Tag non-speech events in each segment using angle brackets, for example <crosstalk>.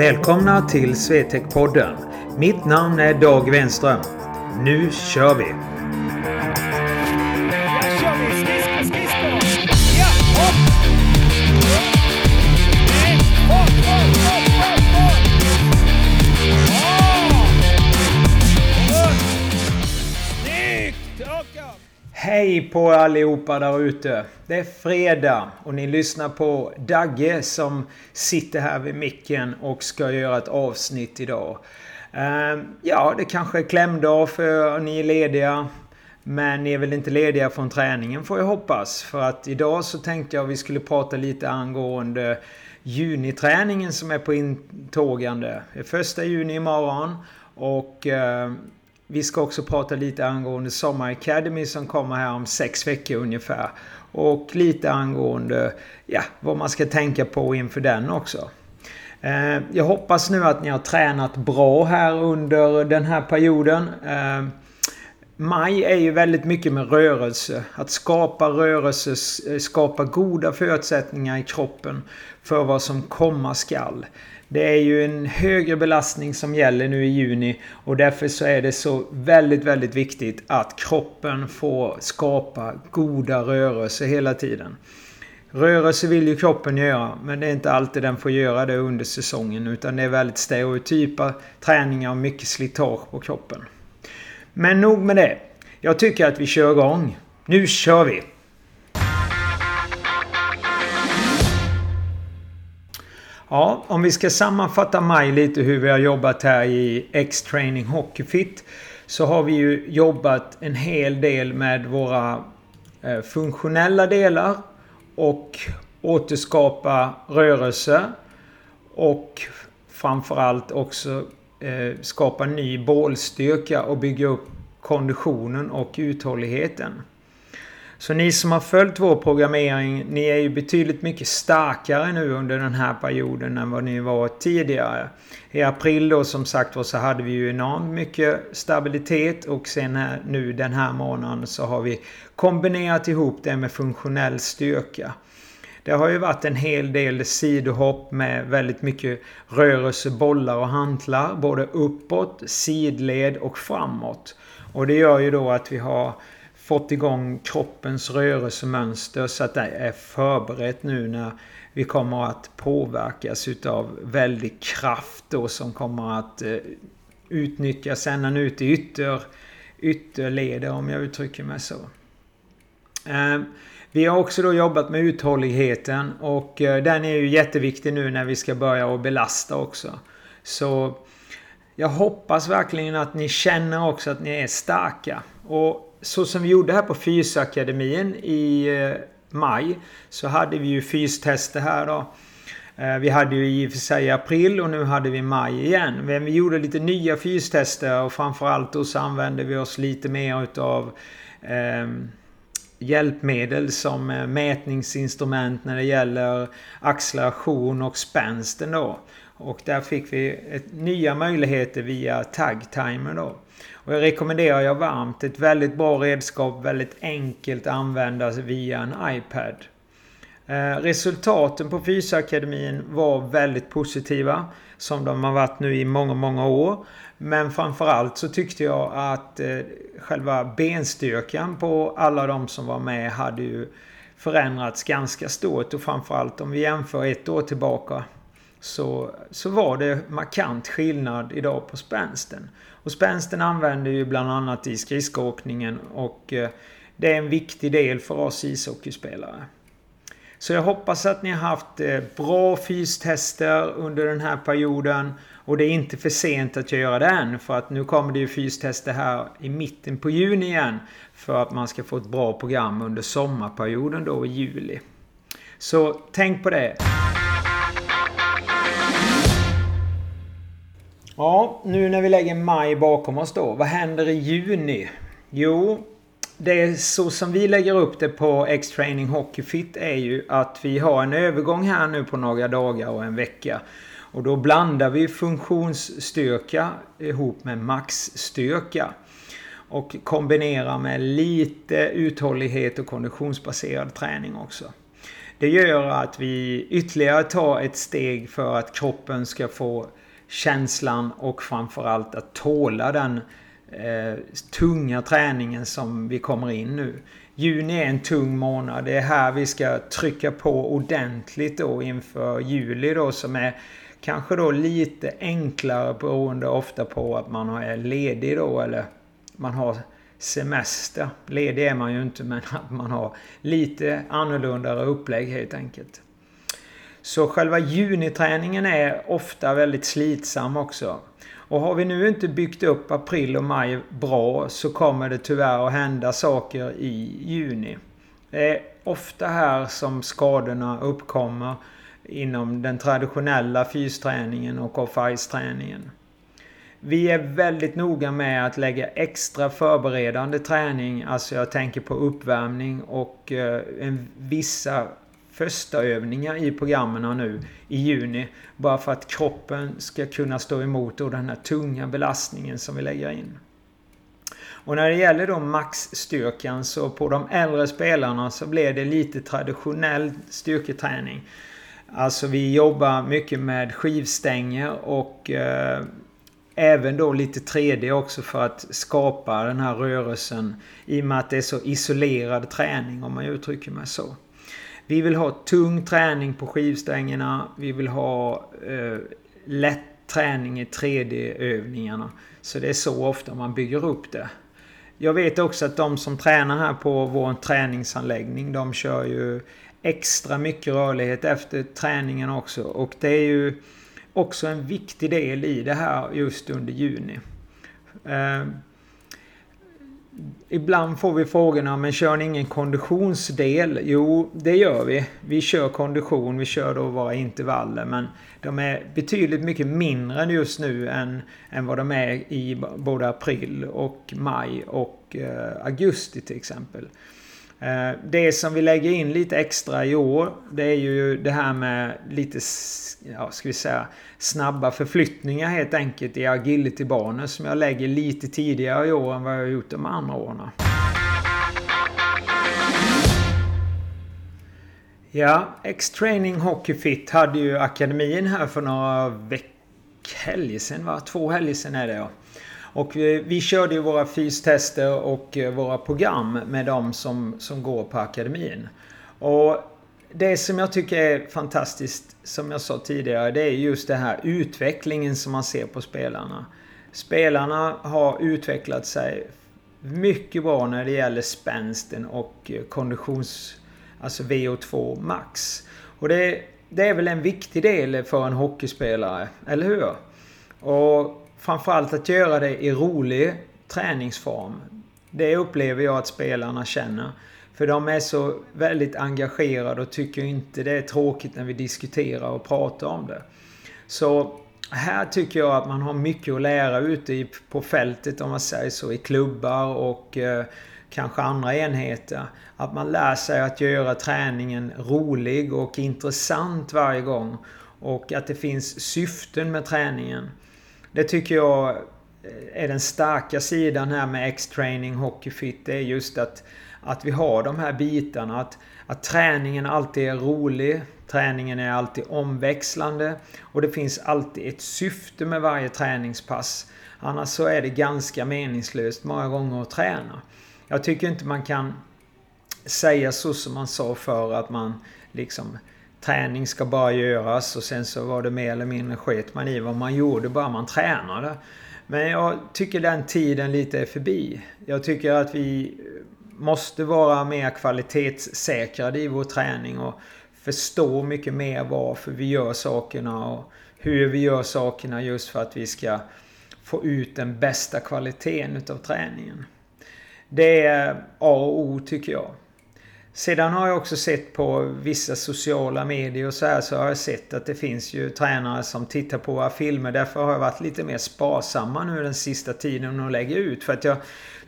Välkomna till Swetec-podden. Mitt namn är Dag Wenström. Nu kör vi! Hej på allihopa där ute! Det är fredag och ni lyssnar på Dagge som sitter här vid micken och ska göra ett avsnitt idag. Ehm, ja, det kanske är klämdag för ni är lediga. Men ni är väl inte lediga från träningen får jag hoppas. För att idag så tänkte jag att vi skulle prata lite angående juniträningen som är på intågande. Det är första juni imorgon. Och ehm, vi ska också prata lite angående Sommar Academy som kommer här om sex veckor ungefär. Och lite angående ja, vad man ska tänka på inför den också. Eh, jag hoppas nu att ni har tränat bra här under den här perioden. Eh, maj är ju väldigt mycket med rörelse. Att skapa rörelse, skapa goda förutsättningar i kroppen för vad som komma skall. Det är ju en högre belastning som gäller nu i juni och därför så är det så väldigt, väldigt viktigt att kroppen får skapa goda rörelser hela tiden. Rörelse vill ju kroppen göra, men det är inte alltid den får göra det under säsongen utan det är väldigt stereotypa träningar och mycket slitage på kroppen. Men nog med det. Jag tycker att vi kör igång. Nu kör vi! Ja, om vi ska sammanfatta maj lite hur vi har jobbat här i X-Training Hockeyfit. Så har vi ju jobbat en hel del med våra eh, funktionella delar. Och återskapa rörelse. Och framförallt också eh, skapa ny bålstyrka och bygga upp konditionen och uthålligheten. Så ni som har följt vår programmering, ni är ju betydligt mycket starkare nu under den här perioden än vad ni var tidigare. I april då som sagt var så hade vi ju enormt mycket stabilitet och sen här, nu den här månaden så har vi kombinerat ihop det med funktionell styrka. Det har ju varit en hel del sidohopp med väldigt mycket rörelse, bollar och hantlar. Både uppåt, sidled och framåt. Och det gör ju då att vi har fått igång kroppens rörelsemönster så att det är förberett nu när vi kommer att påverkas utav väldig kraft då som kommer att eh, utnyttjas ända ut i ytter, ytterleder om jag uttrycker mig så. Eh, vi har också då jobbat med uthålligheten och eh, den är ju jätteviktig nu när vi ska börja att belasta också. Så jag hoppas verkligen att ni känner också att ni är starka. Och så som vi gjorde här på Fysakademin i eh, maj så hade vi ju fystester här då. Eh, vi hade ju i och för sig i april och nu hade vi maj igen. Men vi gjorde lite nya fystester och framförallt då så använde vi oss lite mer utav eh, hjälpmedel som eh, mätningsinstrument när det gäller acceleration och spänsten då. Och där fick vi ett, nya möjligheter via Tag Timer då. Och jag rekommenderar jag varmt. Ett väldigt bra redskap, väldigt enkelt att använda via en iPad. Eh, resultaten på Fysakademin var väldigt positiva. Som de har varit nu i många, många år. Men framförallt så tyckte jag att eh, själva benstyrkan på alla de som var med hade ju förändrats ganska stort. Och framförallt om vi jämför ett år tillbaka så, så var det markant skillnad idag på spänsten. Och spänsten använder ju bland annat i skridskoåkningen och eh, det är en viktig del för oss ishockeyspelare. Så jag hoppas att ni har haft eh, bra fystester under den här perioden. Och det är inte för sent att göra det än. För att nu kommer det ju fystester här i mitten på juni igen. För att man ska få ett bra program under sommarperioden då i juli. Så tänk på det. Ja, nu när vi lägger maj bakom oss då. Vad händer i juni? Jo, det är så som vi lägger upp det på X-Training Hockey Fit är ju att vi har en övergång här nu på några dagar och en vecka. Och då blandar vi funktionsstyrka ihop med maxstyrka. Och kombinerar med lite uthållighet och konditionsbaserad träning också. Det gör att vi ytterligare tar ett steg för att kroppen ska få känslan och framförallt att tåla den eh, tunga träningen som vi kommer in nu. Juni är en tung månad. Det är här vi ska trycka på ordentligt då inför juli då som är kanske då lite enklare beroende ofta på att man är ledig då eller man har semester. Ledig är man ju inte men <laughs> att man har lite annorlunda upplägg helt enkelt. Så själva juniträningen är ofta väldigt slitsam också. Och har vi nu inte byggt upp april och maj bra så kommer det tyvärr att hända saker i juni. Det är ofta här som skadorna uppkommer inom den traditionella fysträningen och off-ice-träningen. Vi är väldigt noga med att lägga extra förberedande träning, alltså jag tänker på uppvärmning och eh, en vissa första övningar i programmen nu i juni. Bara för att kroppen ska kunna stå emot då den här tunga belastningen som vi lägger in. Och när det gäller då maxstyrkan så på de äldre spelarna så blir det lite traditionell styrketräning. Alltså vi jobbar mycket med skivstänger och eh, även då lite 3D också för att skapa den här rörelsen. I och med att det är så isolerad träning om man uttrycker mig så. Vi vill ha tung träning på skivstängerna. Vi vill ha eh, lätt träning i 3D-övningarna. Så det är så ofta man bygger upp det. Jag vet också att de som tränar här på vår träningsanläggning, de kör ju extra mycket rörlighet efter träningen också. Och det är ju också en viktig del i det här just under juni. Eh, Ibland får vi frågorna, men kör ni ingen konditionsdel? Jo, det gör vi. Vi kör kondition, vi kör då våra intervaller, men de är betydligt mycket mindre just nu än, än vad de är i både april och maj och eh, augusti till exempel. Eh, det som vi lägger in lite extra i år, det är ju det här med lite, ja, ska vi säga, snabba förflyttningar helt enkelt i agility-banor som jag lägger lite tidigare i år än vad jag har gjort de andra åren. Ja, X-Training Hockey Fit hade ju akademin här för några veckor, helger sedan va? Två helger sedan är det ja. Och eh, vi, körde ju våra fystester och eh, våra program med de som, som går på akademin. Och det som jag tycker är fantastiskt, som jag sa tidigare, det är just den här utvecklingen som man ser på spelarna. Spelarna har utvecklat sig mycket bra när det gäller spänsten och eh, konditions... Alltså VO2 max. Och det, det är väl en viktig del för en hockeyspelare, eller hur? Och framförallt att göra det i rolig träningsform. Det upplever jag att spelarna känner. För de är så väldigt engagerade och tycker inte det är tråkigt när vi diskuterar och pratar om det. Så här tycker jag att man har mycket att lära ute på fältet om man säger så. I klubbar och eh, kanske andra enheter. Att man lär sig att göra träningen rolig och intressant varje gång. Och att det finns syften med träningen. Det tycker jag eh, är den starka sidan här med X-training Hockey Fit. Det är just att, att vi har de här bitarna. Att, att träningen alltid är rolig. Träningen är alltid omväxlande. Och det finns alltid ett syfte med varje träningspass. Annars så är det ganska meningslöst många gånger att träna. Jag tycker inte man kan säga så som man sa förr att man liksom träning ska bara göras och sen så var det mer eller mindre sket man i vad man gjorde bara man tränade. Men jag tycker den tiden lite är förbi. Jag tycker att vi måste vara mer kvalitetssäkrade i vår träning och förstå mycket mer varför vi gör sakerna och hur vi gör sakerna just för att vi ska få ut den bästa kvaliteten utav träningen. Det är A och O tycker jag. Sedan har jag också sett på vissa sociala medier och så här så har jag sett att det finns ju tränare som tittar på våra filmer. Därför har jag varit lite mer sparsamma nu den sista tiden och lägger ut. För att jag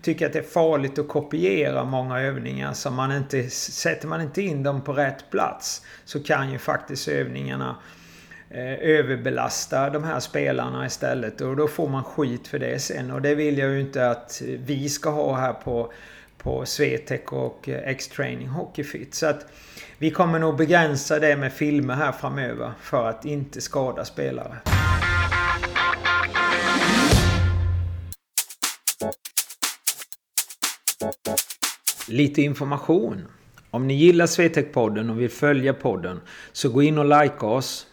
tycker att det är farligt att kopiera många övningar. Så man inte, sätter man inte in dem på rätt plats så kan ju faktiskt övningarna eh, överbelasta de här spelarna istället. Och då får man skit för det sen. Och det vill jag ju inte att eh, vi ska ha här på på Swetec och eh, X-Training Hockeyfit. Så att vi kommer nog begränsa det med filmer här framöver för att inte skada spelare. Lite information. Om ni gillar Swetec-podden och vill följa podden så gå in och like oss.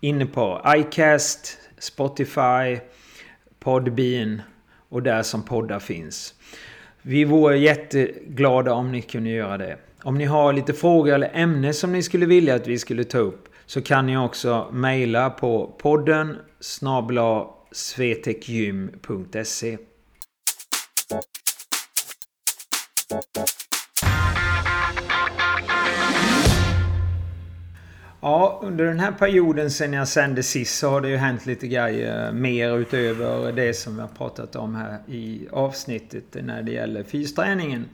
Inne på iCast, Spotify, Podbean och där som poddar finns. Vi vore jätteglada om ni kunde göra det. Om ni har lite frågor eller ämne som ni skulle vilja att vi skulle ta upp så kan ni också mejla på podden snabla svetekgym.se Ja, under den här perioden sen jag sände sist så har det ju hänt lite grejer eh, mer utöver det som vi har pratat om här i avsnittet när det gäller fysträningen.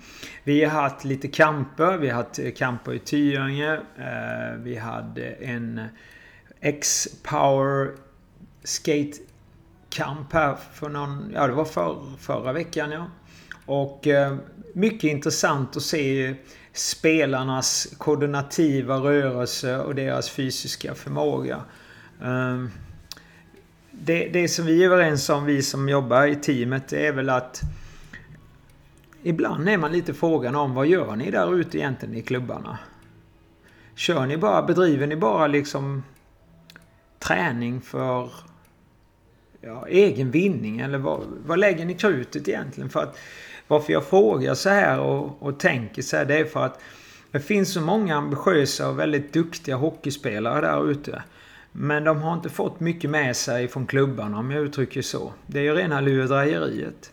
Vi har haft lite kamper. Vi har haft eh, kamper i Tyringe. Eh, vi hade en X-Power Skate kamp här för någon, ja det var för, förra veckan ja. Och eh, mycket intressant att se spelarnas koordinativa rörelse och deras fysiska förmåga. Ehm, det, det som vi är överens om, vi som jobbar i teamet, det är väl att Ibland är man lite frågan om vad gör ni där ute egentligen i klubbarna? Kör ni bara, bedriver ni bara liksom träning för ja, egen vinning? Eller vad, vad lägger ni krutet egentligen? För att varför jag frågar så här och, och tänker så här, det är för att det finns så många ambitiösa och väldigt duktiga hockeyspelare där ute. Men de har inte fått mycket med sig från klubbarna om jag uttrycker så. Det är ju rena lurendrejeriet.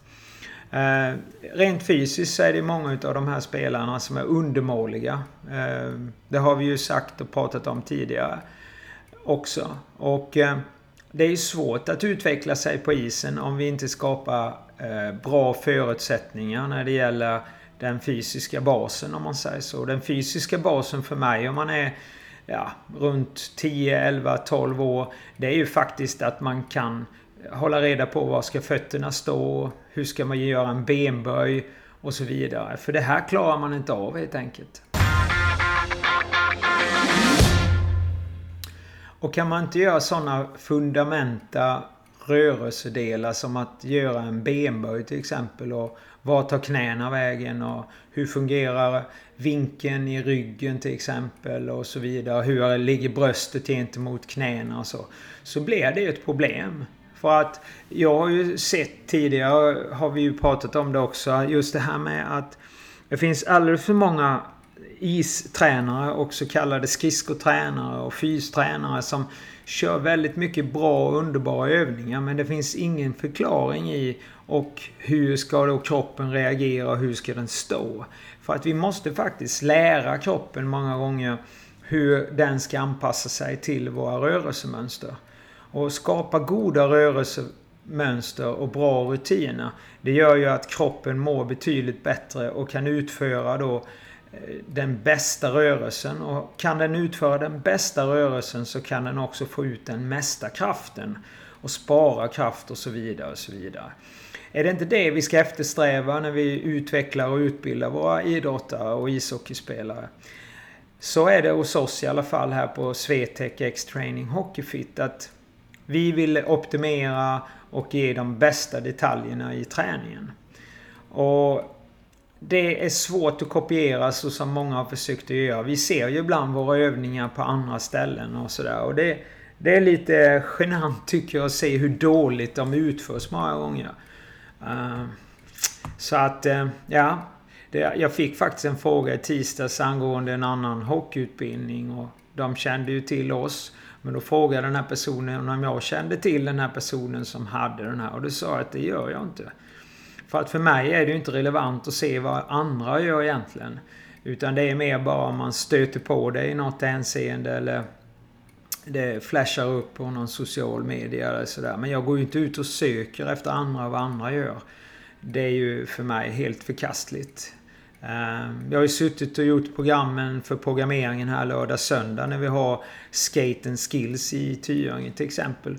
Eh, rent fysiskt så är det många av de här spelarna som är undermåliga. Eh, det har vi ju sagt och pratat om tidigare också. Och eh, det är svårt att utveckla sig på isen om vi inte skapar eh, bra förutsättningar när det gäller den fysiska basen om man säger så. Den fysiska basen för mig om man är ja, runt 10, 11, 12 år. Det är ju faktiskt att man kan hålla reda på var ska fötterna stå. Hur ska man göra en benböj och så vidare. För det här klarar man inte av helt enkelt. Och kan man inte göra sådana fundamenta rörelsedelar som att göra en benböj till exempel. Och var tar knäna vägen och hur fungerar vinkeln i ryggen till exempel och så vidare. Hur ligger bröstet gentemot knäna och så. Så blir det ett problem. För att jag har ju sett tidigare, har vi ju pratat om det också, just det här med att det finns alldeles för många istränare och så kallade skridskotränare och fystränare som kör väldigt mycket bra och underbara övningar men det finns ingen förklaring i och hur ska då kroppen reagera och hur ska den stå? För att vi måste faktiskt lära kroppen många gånger hur den ska anpassa sig till våra rörelsemönster. Och skapa goda rörelsemönster och bra rutiner. Det gör ju att kroppen mår betydligt bättre och kan utföra då Eh, den bästa rörelsen. Och kan den utföra den bästa rörelsen så kan den också få ut den mesta kraften. Och spara kraft och så vidare och så vidare. Är det inte det vi ska eftersträva när vi utvecklar och utbildar våra idrottare och ishockeyspelare? Så är det hos oss i alla fall här på Swetec X-Training Hockeyfit att vi vill optimera och ge de bästa detaljerna i träningen. Och det är svårt att kopiera så som många har försökt att göra. Vi ser ju ibland våra övningar på andra ställen och sådär. Och det, det är lite genant tycker jag att se hur dåligt de utförs många gånger. Uh, så att, uh, ja. Det, jag fick faktiskt en fråga i tisdags angående en annan hockeyutbildning. Och de kände ju till oss. Men då frågade den här personen om jag kände till den här personen som hade den här. Och då sa jag att det gör jag inte. För att för mig är det ju inte relevant att se vad andra gör egentligen. Utan det är mer bara om man stöter på det i något hänseende eller det flashar upp på någon social media eller sådär. Men jag går ju inte ut och söker efter andra vad andra gör. Det är ju för mig helt förkastligt. Ehm, jag har ju suttit och gjort programmen för programmeringen här lördag söndag när vi har Skate and Skills i Tyringe till exempel.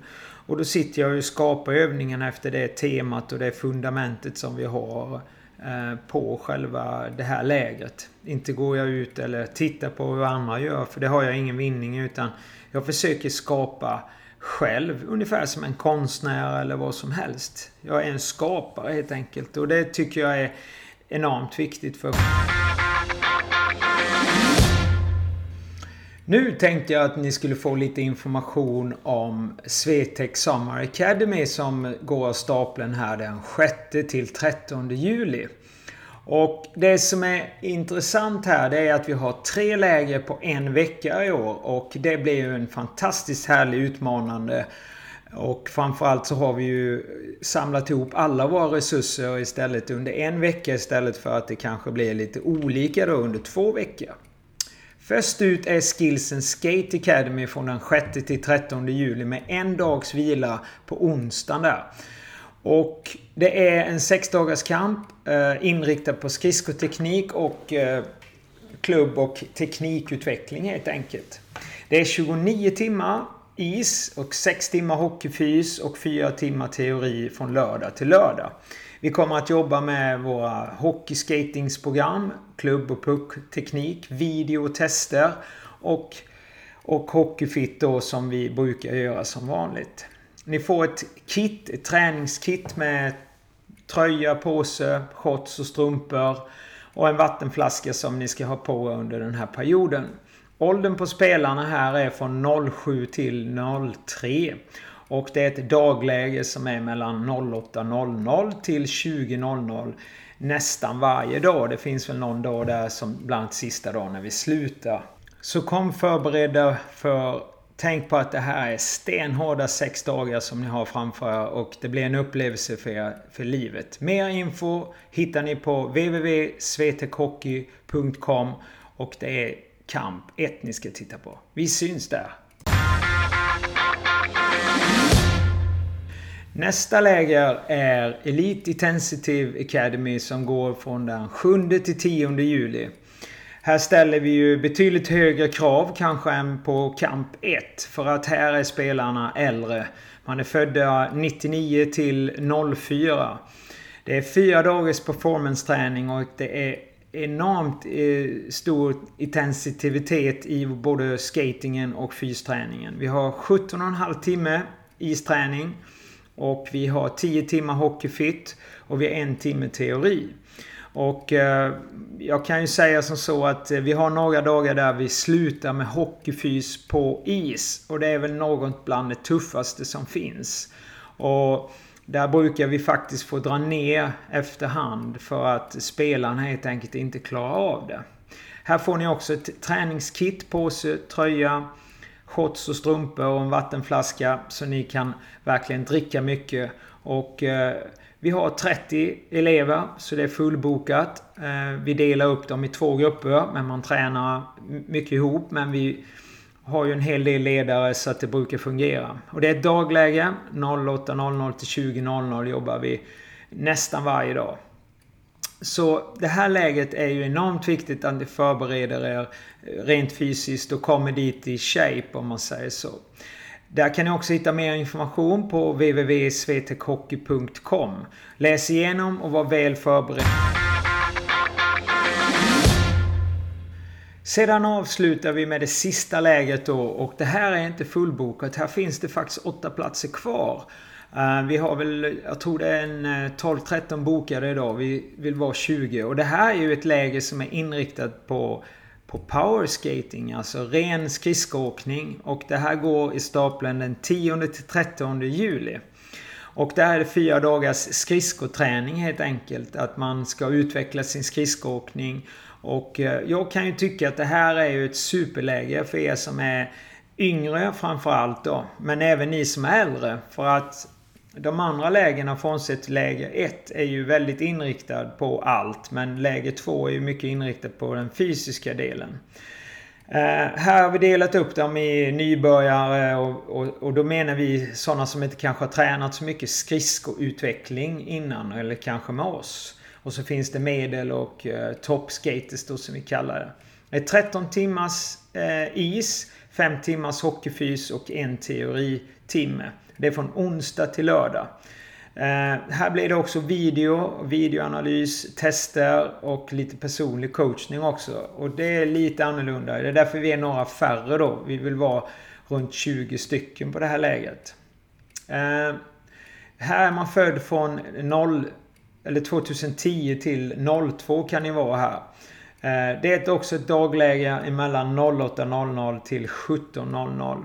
Och då sitter jag och skapar övningarna efter det temat och det fundamentet som vi har. Eh, på själva det här lägret. Inte går jag ut eller tittar på hur andra gör för det har jag ingen vinning utan jag försöker skapa själv. Ungefär som en konstnär eller vad som helst. Jag är en skapare helt enkelt och det tycker jag är enormt viktigt för Nu tänkte jag att ni skulle få lite information om Swetec Summer Academy som går av stapeln här den 6 till 13 juli. Och det som är intressant här det är att vi har tre läger på en vecka i år och det blir ju en fantastiskt härlig utmanande och framförallt så har vi ju samlat ihop alla våra resurser istället under en vecka istället för att det kanske blir lite olika då under två veckor. Först ut är Skillsen Skate Academy från den 6 till 13 juli med en dags vila på onsdagen där. Och det är en sexdagars kamp eh, inriktad på skridskoteknik och eh, klubb och teknikutveckling helt enkelt. Det är 29 timmar is och 6 timmar hockeyfys och 4 timmar teori från lördag till lördag. Vi kommer att jobba med våra hockeyskatingsprogram, klubb och puckteknik, video och tester och, och hockeyfit då som vi brukar göra som vanligt. Ni får ett kit, ett träningskit med tröja, påse, shorts och strumpor och en vattenflaska som ni ska ha på under den här perioden. Åldern på spelarna här är från 07 till 03. Och det är ett dagläge som är mellan 08.00 till 20.00 nästan varje dag. Det finns väl någon dag där som bland annat sista dagen när vi slutar. Så kom förberedda för Tänk på att det här är stenhårda sex dagar som ni har framför er och det blir en upplevelse för er för livet. Mer info hittar ni på www.svetekhockey.com och det är kamp 1 ni ska titta på. Vi syns där! Nästa läger är Elite Intensive Academy som går från den 7 till 10 juli. Här ställer vi ju betydligt högre krav kanske än på Camp 1. För att här är spelarna äldre. Man är födda 99 till 04. Det är fyra dagars performance-träning och det är enormt eh, stor intensitet i både skatingen och fysträningen. Vi har 17,5 timme isträning. Och vi har 10 timmar hockeyfit och vi har en timme teori. Och eh, jag kan ju säga som så att eh, vi har några dagar där vi slutar med hockeyfys på is. Och det är väl något bland det tuffaste som finns. Och där brukar vi faktiskt få dra ner efterhand för att spelarna helt enkelt inte klarar av det. Här får ni också ett träningskit, påse, tröja, shorts och strumpor och en vattenflaska så ni kan verkligen dricka mycket. Och eh, vi har 30 elever så det är fullbokat. Eh, vi delar upp dem i två grupper men man tränar mycket ihop men vi har ju en hel del ledare så att det brukar fungera. Och det är ett dagläge. 08.00 till 20.00 jobbar vi nästan varje dag. Så det här läget är ju enormt viktigt att ni förbereder er eh, rent fysiskt och kommer dit i shape om man säger så. Där kan ni också hitta mer information på www.svtechhockey.com Läs igenom och var väl förberedd. Sedan avslutar vi med det sista läget då och det här är inte fullbokat. Här finns det faktiskt åtta platser kvar. Eh, vi har väl, jag tror det är en eh, 12-13 bokade idag. Vi vill vara 20. Och det här är ju ett läge som är inriktat på, på powerskating, alltså ren skridskoåkning. Och det här går i stapeln den 10 13 juli. Och det här är fyra dagars skridskoträning helt enkelt. Att man ska utveckla sin skridskoåkning. Och eh, jag kan ju tycka att det här är ju ett superläge för er som är yngre framförallt då. Men även ni som är äldre. För att de andra lägena frånsett läge 1 är ju väldigt inriktad på allt. Men läge 2 är ju mycket inriktat på den fysiska delen. Eh, här har vi delat upp dem i nybörjare och, och, och, då menar vi sådana som inte kanske har tränat så mycket skridskoutveckling innan eller kanske med oss. Och så finns det medel och eh, toppskaters då som vi kallar det. Det är 13 timmars eh, is, 5 timmars hockeyfys och en teoritimme. Det är från onsdag till lördag. Eh, här blir det också video, videoanalys, tester och lite personlig coachning också. Och det är lite annorlunda. Det är därför vi är några färre då. Vi vill vara runt 20 stycken på det här läget. Eh, här är man född från 0, eller 2010 till 02 kan ni vara här. Eh, det är också ett dagläge mellan 08.00 till 17.00.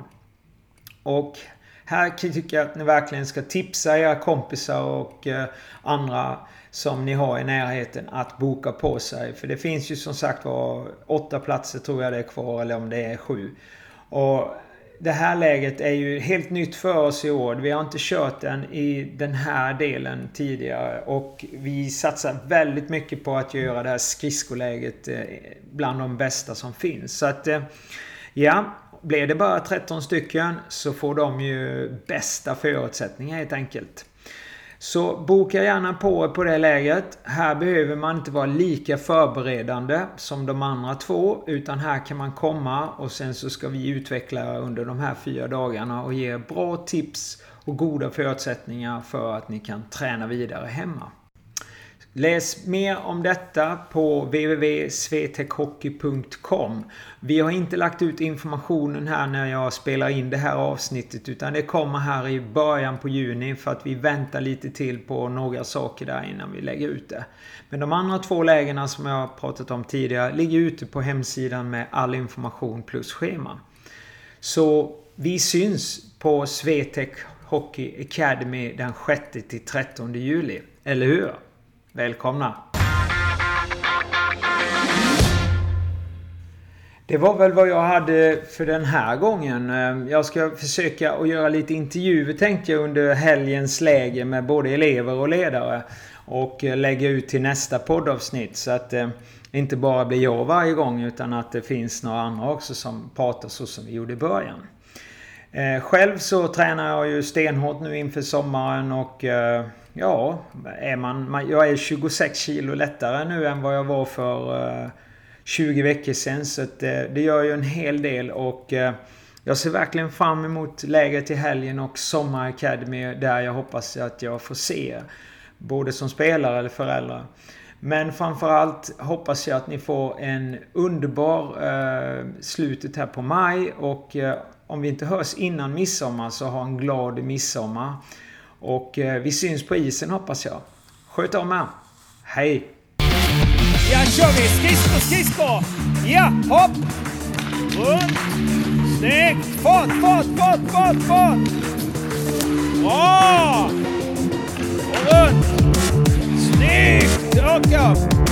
Och här tycker jag att ni verkligen ska tipsa era kompisar och eh, andra som ni har i närheten att boka på sig. För det finns ju som sagt var åtta platser tror jag det är kvar eller om det är sju. Och det här läget är ju helt nytt för oss i år. Vi har inte kört den i den här delen tidigare. Och vi satsar väldigt mycket på att göra det här skridskoläget eh, bland de bästa som finns. Så att, eh, ja. Blir det bara 13 stycken så får de ju bästa förutsättningar helt enkelt. Så boka gärna på på det läget. Här behöver man inte vara lika förberedande som de andra två. Utan här kan man komma och sen så ska vi utveckla under de här fyra dagarna och ge bra tips och goda förutsättningar för att ni kan träna vidare hemma. Läs mer om detta på www.swetechhockey.com. Vi har inte lagt ut informationen här när jag spelar in det här avsnittet utan det kommer här i början på juni för att vi väntar lite till på några saker där innan vi lägger ut det. Men de andra två lägena som jag har pratat om tidigare ligger ute på hemsidan med all information plus schema. Så vi syns på Swetec Hockey Academy den 6 13 juli. Eller hur? Välkomna! Det var väl vad jag hade för den här gången. Ehm, jag ska försöka att göra lite intervjuer tänkte jag under helgens läge med både elever och ledare. Och eh, lägga ut till nästa poddavsnitt så att ehm, det inte bara blir jag varje gång utan att det finns några andra också som pratar så som vi gjorde i början. Ehm, själv så tränar jag ju stenhårt nu inför sommaren och eh, ja, är man, jag är 26 kilo lättare nu än vad jag var för eh, 20 veckor sedan. Så eh, det gör ju en hel del och eh, jag ser verkligen fram emot läget i helgen och Sommar Academy där jag hoppas att jag får se både som spelare eller föräldrar. Men framförallt hoppas jag att ni får en underbar eh, slutet här på maj och eh, om vi inte hörs innan midsommar så ha en glad midsommar. Och eh, vi syns på isen hoppas jag. Sköt om er. Hej! Ja, kör vi! Skridskor, skridskor! Ja, hopp! Runt! Snyggt! Fart, fart, fart, fart, fart! Bra! Och runt! Snyggt! Rakt upp!